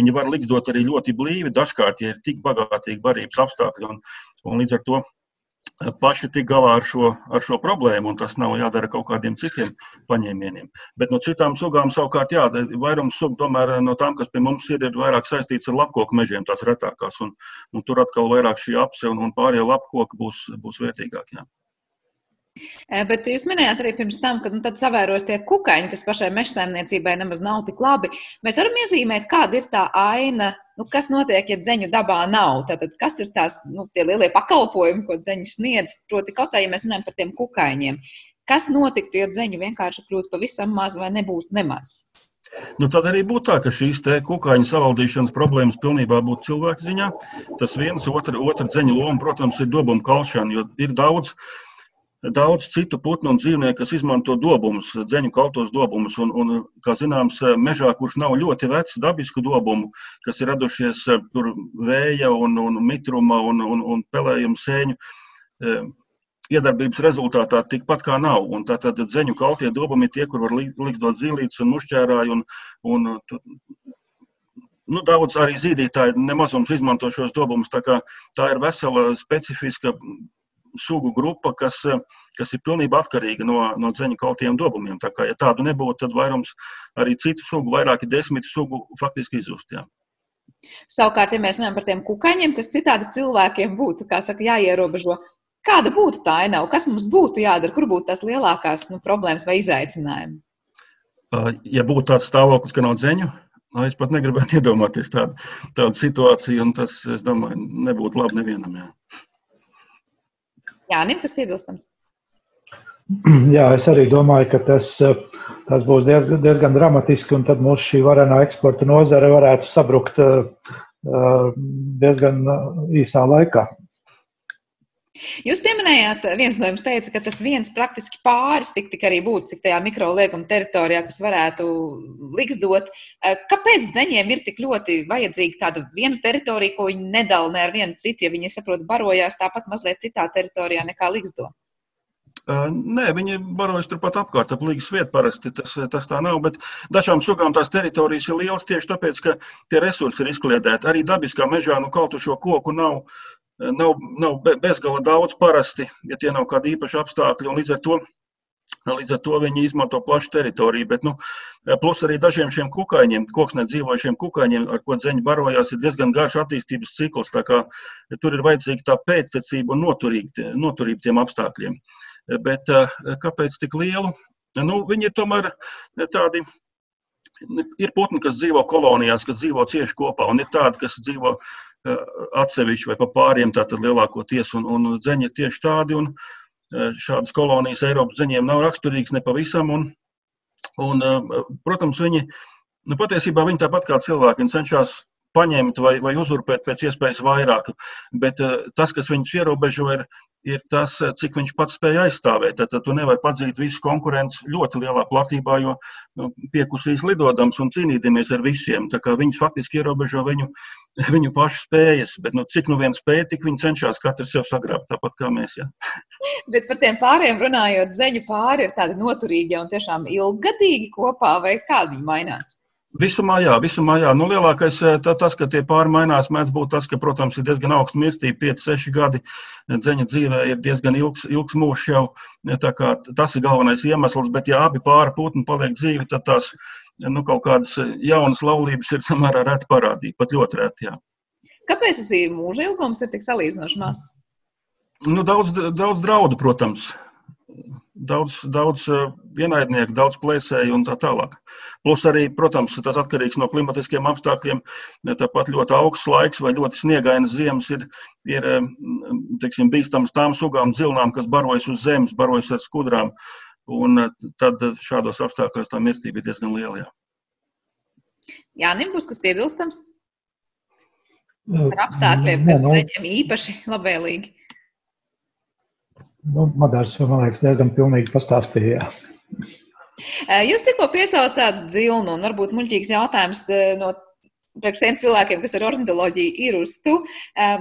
Viņi var likdot arī ļoti blīvi, dažkārt, ja ir tik bagātīgi barības apstākļi. Un, un līdz ar to paši tik galā ar šo, ar šo problēmu, un tas nav jādara kaut kādiem citiem paņēmieniem. Bet no citām sugām savukārt, jā, vairums sugu tomēr no tām, kas pie mums ir, ir vairāk saistīts ar lapkoku mežiem, tās retākās, un, un tur atkal vairāk šī apse un, un pārējie lapkoki būs, būs vērtīgākie. Bet jūs minējāt arī pirms tam, ka nu, savēros tie kukaiņi, kas pašai meža saimniecībai nemaz nav tik labi. Mēs varam iezīmēt, kāda ir tā aina, nu, kas notiek, ja dzeņu dabā nav. Tātad, kas ir tās nu, lielie pakalpojumi, ko dzeņš sniedz? Proti, kaut kā, ja mēs runājam par tiem kukaiņiem, kas notiktu, ja dzeņu vienkārši kļūtu pavisam maz vai nebūtu nemaz? Nu, tad arī būtu tā, ka šīs kukaiņu savaldīšanas problēmas pilnībā būtu cilvēku ziņā. Tas viens, otra, otra dzeņa loma, protams, ir dobuma kalšana, jo ir daudz, daudz citu putnu un dzīvnieku, kas izmanto dobumus, dzeņu kaltos dobumus. Un, un, kā zināms, mežā, kurš nav ļoti vecs dabisku dobumu, kas ir radušies tur vēja un, un mitruma un, un, un pelējuma sēņu iedarbības rezultātā tikpat kā nav. Un tātad dzeņu kaltie dobumi ir tie, kur var likt dot zīlītes un mušķērāju. Un, un, nu, daudz arī zīdītāji nemazums izmanto šos dobumus. Tā, tā ir vesela specifiska sugu grupa, kas, kas ir pilnībā atkarīga no, no dzeņu kaltiem dobumiem. Tā kā, ja tādu nebūtu, tad vairums arī citu sugu, vairāki desmit sugu faktiski izzustījām. Savukārt, ja mēs runājam par tiem kukaiņiem, kas citādi cilvēkiem būtu, saka, jāierobežo, Kāda būtu tā ainava? Kas mums būtu jādara? Kur būtu tās lielākās nu, problēmas vai izaicinājumi? Ja būtu tāds stāvoklis, ka nav dzeņu, nu, es pat negribētu iedomāties tādu, tādu situāciju, un tas, es domāju, nebūtu labi nevienam. Jā, jā Nim, kas piebilstams? Jā, es arī domāju, ka tas, tas būs diezgan, diezgan dramatiski, un tad mūsu šī varenā eksporta nozare varētu sabrukt diezgan īsā laikā. Jūs pieminējāt, viens no jums teica, ka tas viens praktiski pāris tik, tik arī būtu, cik tajā mikrolieguma teritorijā, kas varētu liksdot. Eh, kāpēc dzeņiem ir tik ļoti vajadzīga tāda viena teritorija, ko viņi nedala ne ar vienu citu, ja viņi, saprot, barojās tāpat mazliet citā teritorijā nekā liksdo? Uh, nē, viņi barojas turpat apkārt, ap līgas vietu parasti. Tas, tas tā nav, bet dažām sugām tās teritorijas ir lielas tieši tāpēc, ka tie resursi ir izkliedēti. Arī dabiskā mežā nu, kaut šo koku nav nav, nav bezgala daudz parasti, ja tie nav kādi īpaši apstākļi. Līdz ar, to, līdz ar to viņi izmanto plašu teritoriju. Bet, nu, plus arī dažiem šiem kukaiņiem, koksnē dzīvojušiem kukaiņiem, ar ko dzeņi barojās, ir diezgan garš attīstības cikls. Kā, tur ir vajadzīga tā pēctecība un noturība, noturība tiem apstākļiem. Bet kāpēc tik lielu? Nu, viņi ir tomēr tādi ir putni, kas dzīvo kolonijās, kas dzīvo cieši kopā, un ir tādi, kas dzīvo atsevišķi vai pa pāriem, tātad lielākoties, un, un dzeņi ir tieši tādi, un šādas kolonijas Eiropas dzeņiem nav raksturīgas nepavisam, un, un, protams, viņi, nu, patiesībā viņi tāpat kā cilvēki, cenšas paņemt vai, vai uzurpēt pēc iespējas vairāk, bet tas, kas viņus ierobežo, ir ir tas, cik viņš pats spēja aizstāvēt. Tad, tad tu nevari padzīt visu konkurenci ļoti lielā platībā, jo nu, piekusīs lidodams un cīnīties ar visiem. Viņš faktiski ierobežo viņu, viņu pašu spējas. Bet nu, cik nu vien spēja, tik viņi cenšas katrs sev sagrābt, tāpat kā mēs. Ja. Bet par tiem pāriem runājot, zeņu pāri ir tādi noturīgi un tiešām ilggadīgi kopā, vai kādi viņi mainās? Visumā, jā, visumā, jā. Nu, lielākais eh, tā, tas, ka tie pārmainās, mēdz būt tas, ka, protams, ir diezgan augsta mirstība, 5-6 gadi dzeņa dzīvē ir diezgan ilgs, ilgs mūžs jau. Tas ir galvenais iemesls, bet ja abi pāri putni paliek dzīvi, tad tās nu, kaut kādas jaunas laulības ir samērā reti parādīt, pat ļoti reti. Jā. Kāpēc tas ir mūža ilgums ir tik salīdzinoši mazs? Nu, daudz, daudz draudu, protams daudz, daudz ienaidnieku, daudz plēsēju un tā tālāk. Plus arī, protams, tas atkarīgs no klimatiskiem apstākļiem. Tāpat ļoti augsts laiks vai ļoti sniegainas ziemas ir, ir teiksim, bīstams tām sugām, dzilnām, kas barojas uz zemes, barojas ar skudrām. Un tad šādos apstākļos tā mirstība ir diezgan liela. Jā, nebūs kas piebilstams par apstākļiem, kas nu, ceļiem īpaši labvēlīgi. Nu, Madārs, man liekas, diezgan pilnīgi pastāstīja. Jūs tikko piesaucāt dzilnu, un varbūt muļķīgs jautājums no priekš tiem cilvēkiem, kas ar ornitoloģiju ir uz tu,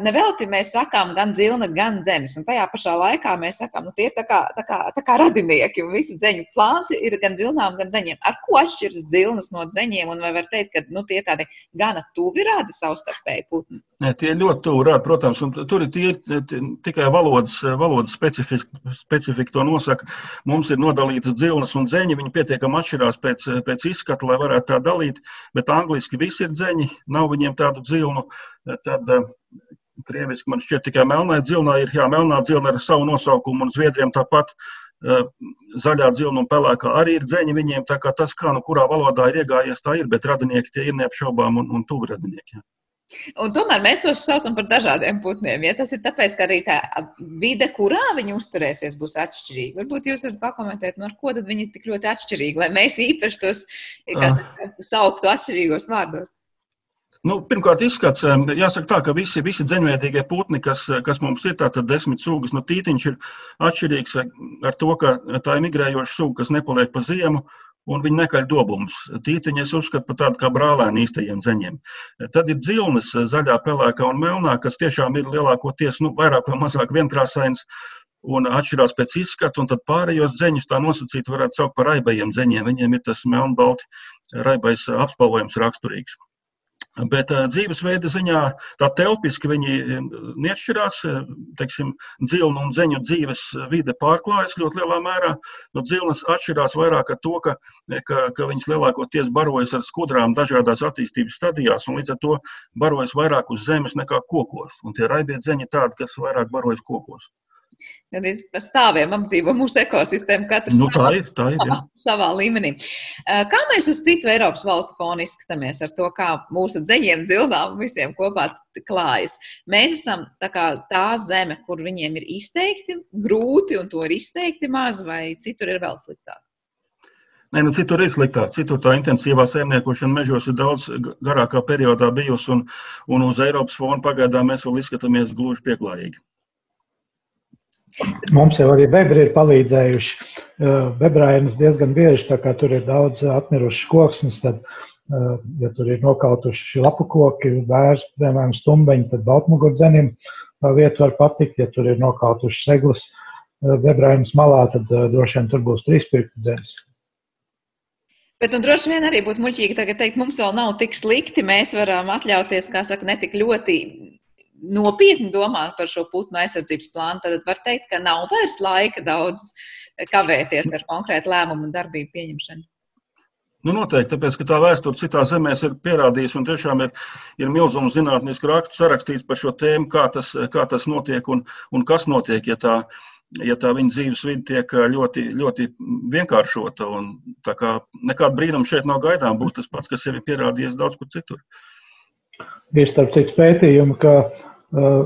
nevelti mēs sakām gan dzilna, gan dzenis. Un tajā pašā laikā mēs sakām, nu, tie ir tā kā, tā kā, tā kā radinieki, un visu dzeņu plāns ir gan dzilnām, gan dzeņiem. Ar ko atšķiras dzilnas no dzeņiem, un vai var teikt, ka nu, tie tādi gana tuvi rādi savstarpēji putni? Nē, tie ļoti tuvi rādi, protams, un tur ir tie, tikai valodas, valodas specifika, specifika to nosaka. Mums ir nodalītas dzilnas un dzeņi, viņi pietiekami atšķirās pēc, pēc izskata, lai varētu tā dalīt, bet angliski visi ir dzeņi, nav viņiem tādu dzilnu. Tad, eh, Krieviski man šķiet tikai melnā dzilnā ir, jā, melnā dzilna ar savu nosaukumu, un zviedriem tāpat uh, zaļā dzilna un pelēkā arī ir dzeņi viņiem. Tā kā tas, kā nu kurā valodā ir iegājies, tā ir, bet radinieki tie ir neapšaubām un, un tuvu radinieki. Jā. Un tomēr mēs tos saucam par dažādiem putniem. Ja tas ir tāpēc, ka arī tā vide, kurā viņi uzturēsies, būs atšķirīga. Varbūt jūs varat pakomentēt, no ko tad viņi ir tik ļoti atšķirīgi, lai mēs īpaši tos kā, ah. sauktu atšķirīgos vārdos. Nu, pirmkārt, izskats. Jāsaka, tā, ka visi, visi dzeņveidīgie putni, kas, kas mums ir, tātad desmit sugas, nu, tītiņš ir atšķirīgs ar to, ka tā ir migrējoša suga, kas nepaliek pa ziemu, un viņi nekaļ dobumus. Tītiņi es uzskatu par tādu kā brālēnu īstajiem zeņiem. Tad ir dzilnes, zaļā, pelēkā un melnā, kas tiešām ir lielākoties, nu, vairāk vai mazāk vienkrāsains un atšķirās pēc izskata, un tad pārējos dzeņus tā nosacīt varētu saukt par raibajiem dzeņiem. Viņiem ir tas melnbalti raibais apspalvojums raksturīgs. Bet dzīvesveida ziņā tā telpiski viņi neatšķirās. Teiksim, dzilnu un dzeņu dzīves vide pārklājas ļoti lielā mērā. No dzilnas atšķirās vairāk ar to, ka, ka, ka viņas lielākoties barojas ar skudrām dažādās attīstības stadijās, un līdz ar to barojas vairāk uz zemes nekā kokos. Un tie raibie dzeņi tādi, kas vairāk barojas kokos arī par stāviem apdzīvo mūsu ekosistēmu, katrs nu, savā, ir, ir, savā, savā līmenī. Kā mēs uz citu Eiropas valstu fonu izskatāmies ar to, kā mūsu dzeņiem, dzildām visiem kopā klājas? Mēs esam tā, kā, tā zeme, kur viņiem ir izteikti grūti un to ir izteikti maz, vai citur ir vēl sliktāk? Nē, nu, citur ir sliktāk. Citur tā intensīvā saimniekošana mežos ir daudz garākā periodā bijusi, un, un uz Eiropas fona pagaidām mēs vēl izskatāmies gluži pieklājīgi. Mums jau arī bebri ir palīdzējuši. Bebrainas diezgan bieži, tā kā tur ir daudz atmirušas koksnes, tad, ja tur ir nokautuši lapu koki, bērns, piemēram, stumbeņi, tad baltmugurdzenim tā vieta var patikt. Ja tur ir nokautuši seglas bebrainas malā, tad droši vien tur būs trīspirkta dzenis. Bet nu, droši vien arī būtu muļķīgi tagad teikt, mums vēl nav tik slikti. Mēs varam atļauties, kā saka, ne tik ļoti nopietni domā par šo putnu aizsardzības plānu, tad var teikt, ka nav vairs laika daudz kavēties ar konkrētu lēmumu un darbību pieņemšanu. Nu, noteikti, tāpēc, ka tā vēsture citā zemēs ir pierādījusi, un tiešām ir, ir milzums zinātnisku rakstu sarakstīts par šo tēmu, kā tas, kā tas notiek un, un kas notiek, ja tā, ja tā viņa dzīves vide tiek ļoti, ļoti vienkāršota. Nekāda brīnuma šeit nav gaidām, būs tas pats, kas ir pierādījies daudz kur citur. Ir starp citu pētījumi, ka uh,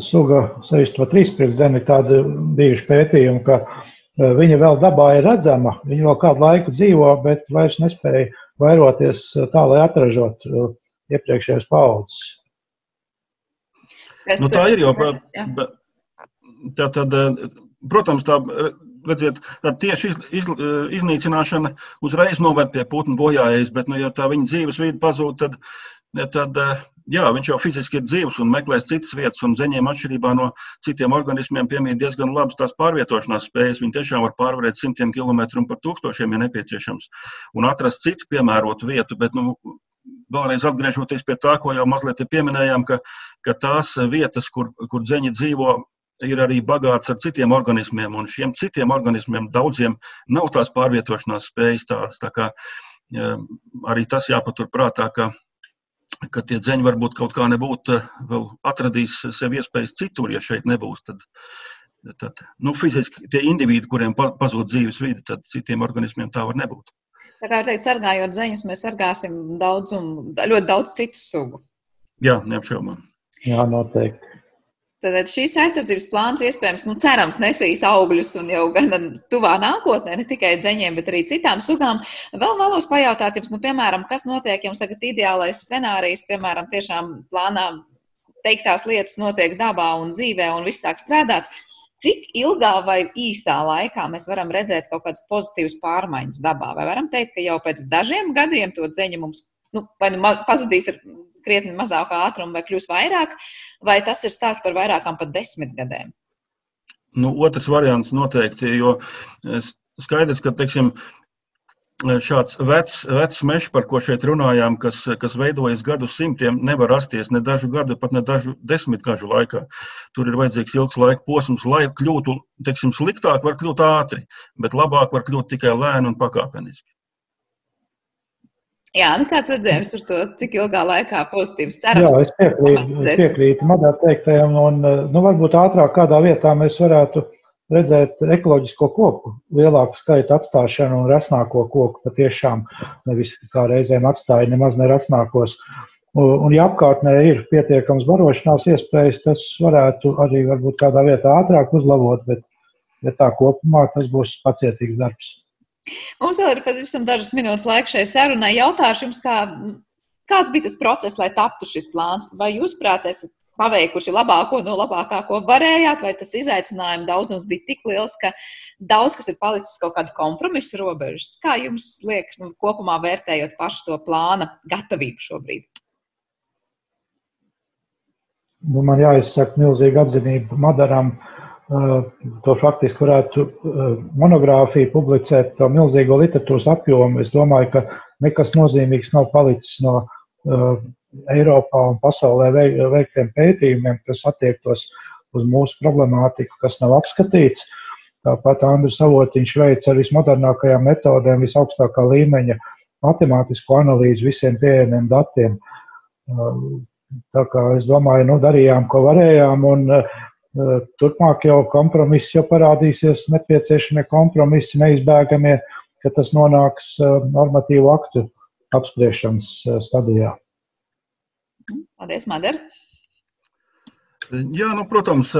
suga, sevišķi to trīspriekšzemi, tādi bijuši pētījumi, ka uh, viņa vēl dabā ir redzama, viņa vēl kādu laiku dzīvo, bet vairs nespēja vairoties tā, lai atražot uh, iepriekšējās paudzes. Nu, tā ir jau. Tā, tad, protams, tā, redziet, tā tieši iz, iz, iznīcināšana uzreiz noved pie putnu bojājas, bet, nu, ja tā viņa dzīves vide pazūd, tad, tad eh, jā, viņš jau fiziski ir dzīvs un meklēs citas vietas, un zeņiem atšķirībā no citiem organismiem piemīt diezgan labas tās pārvietošanās spējas. Viņi tiešām var pārvarēt simtiem kilometru un pat tūkstošiem, ja nepieciešams, un atrast citu piemērotu vietu. Bet, nu, vēlreiz atgriežoties pie tā, ko jau mazliet pieminējām, ka, ka tās vietas, kur, kur dzeņi dzīvo, ir arī bagāts ar citiem organismiem, un šiem citiem organismiem daudziem nav tās pārvietošanās spējas tādas. Tā kā, arī tas jāpatur prātā, ka ka tie dzeņi varbūt kaut kā nebūtu eh, vēl atradīs sev iespējas citur, ja šeit nebūs. Tad, tad nu, fiziski tie indivīdi, kuriem pazūd dzīves vide, tad citiem organismiem tā var nebūt. Tā kā teikt, sargājot zeņus, mēs sargāsim daudz un ļoti daudz citu sugu. Jā, neapšaubām. Jā, noteikti. Tad šīs aizsardzības plāns iespējams, nu, cerams, nesīs augļus un jau gan tuvā nākotnē, ne tikai dzeņiem, bet arī citām sugām. Vēl vēlos pajautāt jums, nu, piemēram, kas notiek jums tagad ideālais scenārijs, piemēram, tiešām plānā teiktās lietas notiek dabā un dzīvē un viss sāk strādāt. Cik ilgā vai īsā laikā mēs varam redzēt kaut kādas pozitīvas pārmaiņas dabā? Vai varam teikt, ka jau pēc dažiem gadiem to dzeņu mums nu, vai nu pazudīs ar krietni mazākā ātruma vai kļūs vairāk, vai tas ir stāsts par vairākām pat desmit gadiem? Nu, otrs variants noteikti, jo skaidrs, ka, teiksim, šāds vecs, vecs mežs, par ko šeit runājām, kas, kas veidojas gadu simtiem, nevar rasties ne dažu gadu, pat ne dažu desmitgažu laikā. Tur ir vajadzīgs ilgs laika posms, lai kļūtu, teiksim, sliktāk var kļūt ātri, bet labāk var kļūt tikai lēni un pakāpeniski. Jā, nu kāds redzējums par to, cik ilgā laikā pozitīvs cerams? Jā, es piekrītu, piekrītu Madā teiktajam, un nu, varbūt ātrāk kādā vietā mēs varētu redzēt ekoloģisko koku, lielāku skaitu atstāšanu un rasnāko koku patiešām nevis kā reizēm atstāja nemaz nerasnākos. Un, ja apkārtnē ir pietiekams barošanās iespējas, tas varētu arī varbūt kādā vietā ātrāk uzlabot, bet, bet tā kopumā tas būs pacietīgs darbs. Mums vēl ir pavisam dažas minūtes laika šai sarunai. Jautāšu jums, kā, kāds bija tas process, lai taptu šis plāns? Vai jūs, prāt, esat paveikuši labāko no labākā, ko varējāt, vai tas izaicinājuma daudzums bija tik liels, ka daudz kas ir palicis kaut kādu kompromisu robežas? Kā jums liekas, nu, kopumā vērtējot pašu to plāna gatavību šobrīd? Nu, man jāizsaka milzīga atzinība Madaram. Uh, to faktiski varētu uh, monogrāfiju publicēt, to milzīgo literatūras apjomu. Es domāju, ka nekas nozīmīgs nav palicis no uh, Eiropā un pasaulē veiktiem pētījumiem, kas attiektos uz mūsu problemātiku, kas nav apskatīts. Tāpat Andris Savotiņš veic ar vismodernākajām metodēm, visaugstākā līmeņa matemātisko analīzi visiem pieejamiem datiem. Tā kā es domāju, nu, darījām, ko varējām, un uh, turpmāk jau kompromiss jau parādīsies, nepieciešamie kompromisi, neizbēgamie, ka tas nonāks normatīvu aktu apspriešanas stadijā. Paldies, Madara! Jā, nu, protams,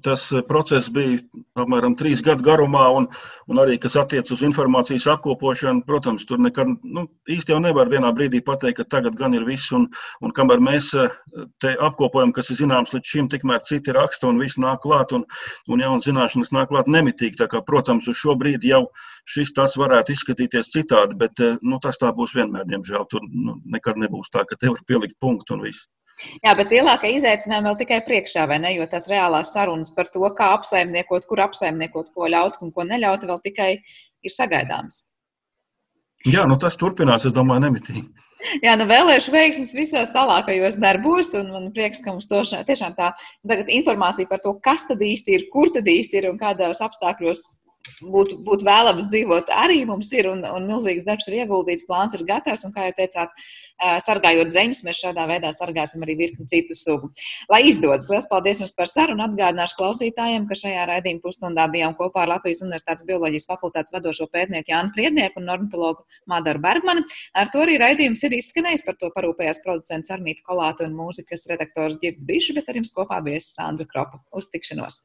tas process bija apmēram trīs gadu garumā, un, un arī, kas attiecas uz informācijas apkopošanu, protams, tur nekad nu, īsti jau nevar vienā brīdī pateikt, ka tagad gan ir viss, un, un kamēr mēs te apkopojam, kas ir zināms līdz šim, tikmēr citi raksta un viss nāk klāt, un, un jaunas zināšanas nāk klāt nemitīgi. Tā kā, protams, uz šo brīdi jau šis tas varētu izskatīties citādi, bet nu, tas tā būs vienmēr, diemžēl. Tur nu, nekad nebūs tā, ka te var pielikt punktu un viss. Jā, bet lielākā izaicinājuma vēl tikai priekšā, vai ne? Jo tās reālās sarunas par to, kā apsaimniekot, kur apsaimniekot, ko ļaut un ko neļaut, vēl tikai ir sagaidāmas. Jā, nu tas turpinās, es domāju, nemitīgi. Jā, nu vēlēšu veiksmus visos tālākajos darbos, un man prieks, ka mums to tiešām tā tagad informācija par to, kas tad īsti ir, kur tad īsti ir un kādos apstākļos būtu, būtu vēlams dzīvot, arī mums ir, un, un milzīgs darbs ir ieguldīts, plāns ir gatavs, un, kā jau teicāt, sargājot zeņus, mēs šādā veidā sargāsim arī virkni citu sugu. Lai izdodas, liels paldies jums par sarunu. Atgādināšu klausītājiem, ka šajā raidījuma pusstundā bijām kopā ar Latvijas Universitātes bioloģijas fakultātes vadošo pētnieku Jānu Priednieku un ornitologu Mādaru Bergmanu. Ar to arī raidījums ir izskanējis, par to parūpējās producents Armīta Kolāta un mūzikas redaktors Girds Bišu, bet ar jums kopā bija Sandra Kropa. Uz tikšanos!